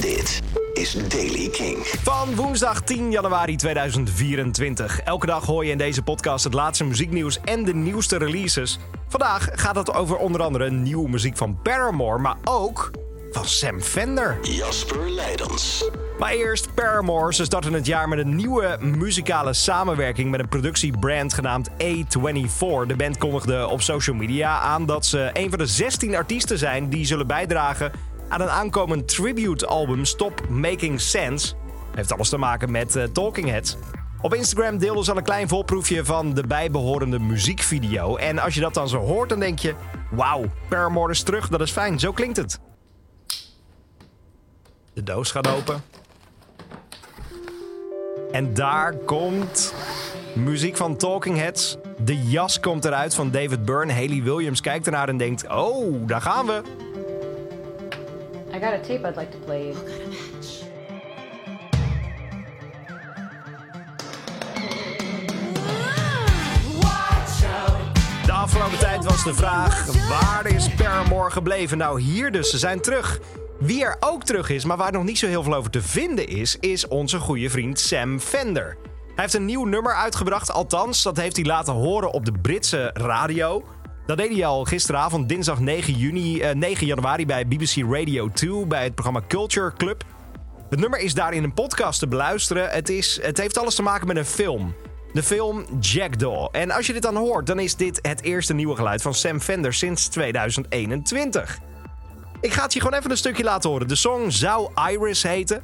Dit is Daily King. Van woensdag 10 januari 2024. Elke dag hoor je in deze podcast het laatste muzieknieuws en de nieuwste releases. Vandaag gaat het over onder andere nieuwe muziek van Paramore, maar ook van Sam Fender. Jasper Leidens. Maar eerst Paramore. Ze starten het jaar met een nieuwe muzikale samenwerking met een productiebrand genaamd A24. De band kondigde op social media aan dat ze een van de 16 artiesten zijn die zullen bijdragen aan een aankomend tribute-album Stop Making Sense. Heeft alles te maken met uh, Talking Heads. Op Instagram deelden ze al een klein volproefje van de bijbehorende muziekvideo. En als je dat dan zo hoort, dan denk je: wauw, Paramore is terug, dat is fijn, zo klinkt het. De doos gaat open. En daar komt muziek van Talking Heads. De jas komt eruit van David Byrne. Haley Williams kijkt ernaar en denkt: Oh, daar gaan we. I got a tape I'd like to play you. De afgelopen tijd was de vraag: waar is Paramore gebleven? Nou, hier dus, ze zijn terug. Wie er ook terug is, maar waar nog niet zo heel veel over te vinden is, is onze goede vriend Sam Fender. Hij heeft een nieuw nummer uitgebracht, althans, dat heeft hij laten horen op de Britse radio. Dat deed hij al gisteravond, dinsdag 9, juni, eh, 9 januari bij BBC Radio 2 bij het programma Culture Club. Het nummer is daar in een podcast te beluisteren. Het, is, het heeft alles te maken met een film. De film Jackdaw. En als je dit dan hoort, dan is dit het eerste nieuwe geluid van Sam Fender sinds 2021. Ik ga het je gewoon even een stukje laten horen. De song zou Iris heten.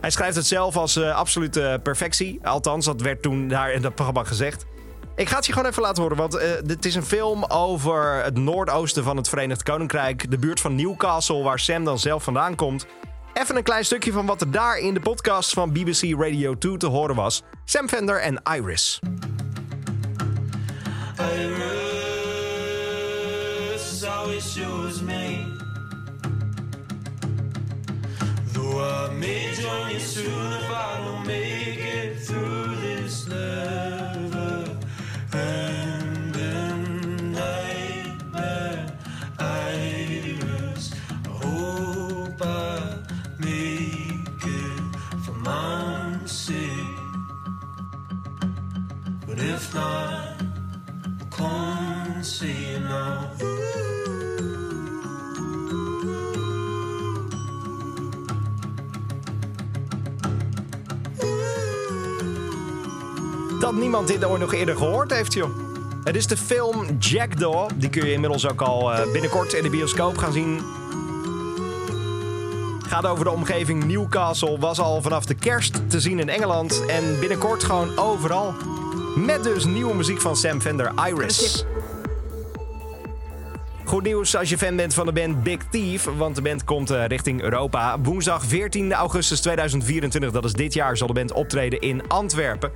Hij schrijft het zelf als uh, absolute perfectie. Althans, dat werd toen daar in dat programma gezegd. Ik ga het je gewoon even laten horen, want uh, dit is een film over het noordoosten van het Verenigd Koninkrijk. De buurt van Newcastle, waar Sam dan zelf vandaan komt. Even een klein stukje van wat er daar in de podcast van BBC Radio 2 te horen was. Sam Fender en Iris. Iris always me Though I may join you soon if I don't make it through this But if dat niemand dit ooit nog eerder gehoord heeft, joh. Het is de film Jackdaw. Die kun je inmiddels ook al uh, binnenkort in de bioscoop gaan zien. Gaat over de omgeving Newcastle. Was al vanaf de kerst te zien in Engeland. En binnenkort gewoon overal. Met dus nieuwe muziek van Sam Fender, Iris. Goed nieuws als je fan bent van de band Big Thief, want de band komt uh, richting Europa. Woensdag 14 augustus 2024, dat is dit jaar, zal de band optreden in Antwerpen.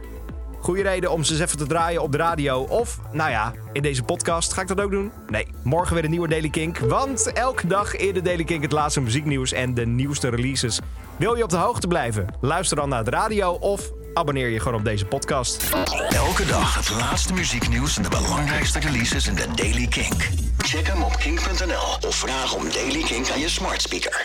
Goede reden om ze eens even te draaien op de radio. Of, nou ja, in deze podcast. Ga ik dat ook doen? Nee, morgen weer een nieuwe Daily Kink. Want elke dag in de Daily Kink het laatste muzieknieuws en de nieuwste releases. Wil je op de hoogte blijven? Luister dan naar de radio of abonneer je gewoon op deze podcast. Elke dag het laatste muzieknieuws en de belangrijkste releases in de Daily Kink. Check hem op kink.nl of vraag om Daily Kink aan je smart speaker.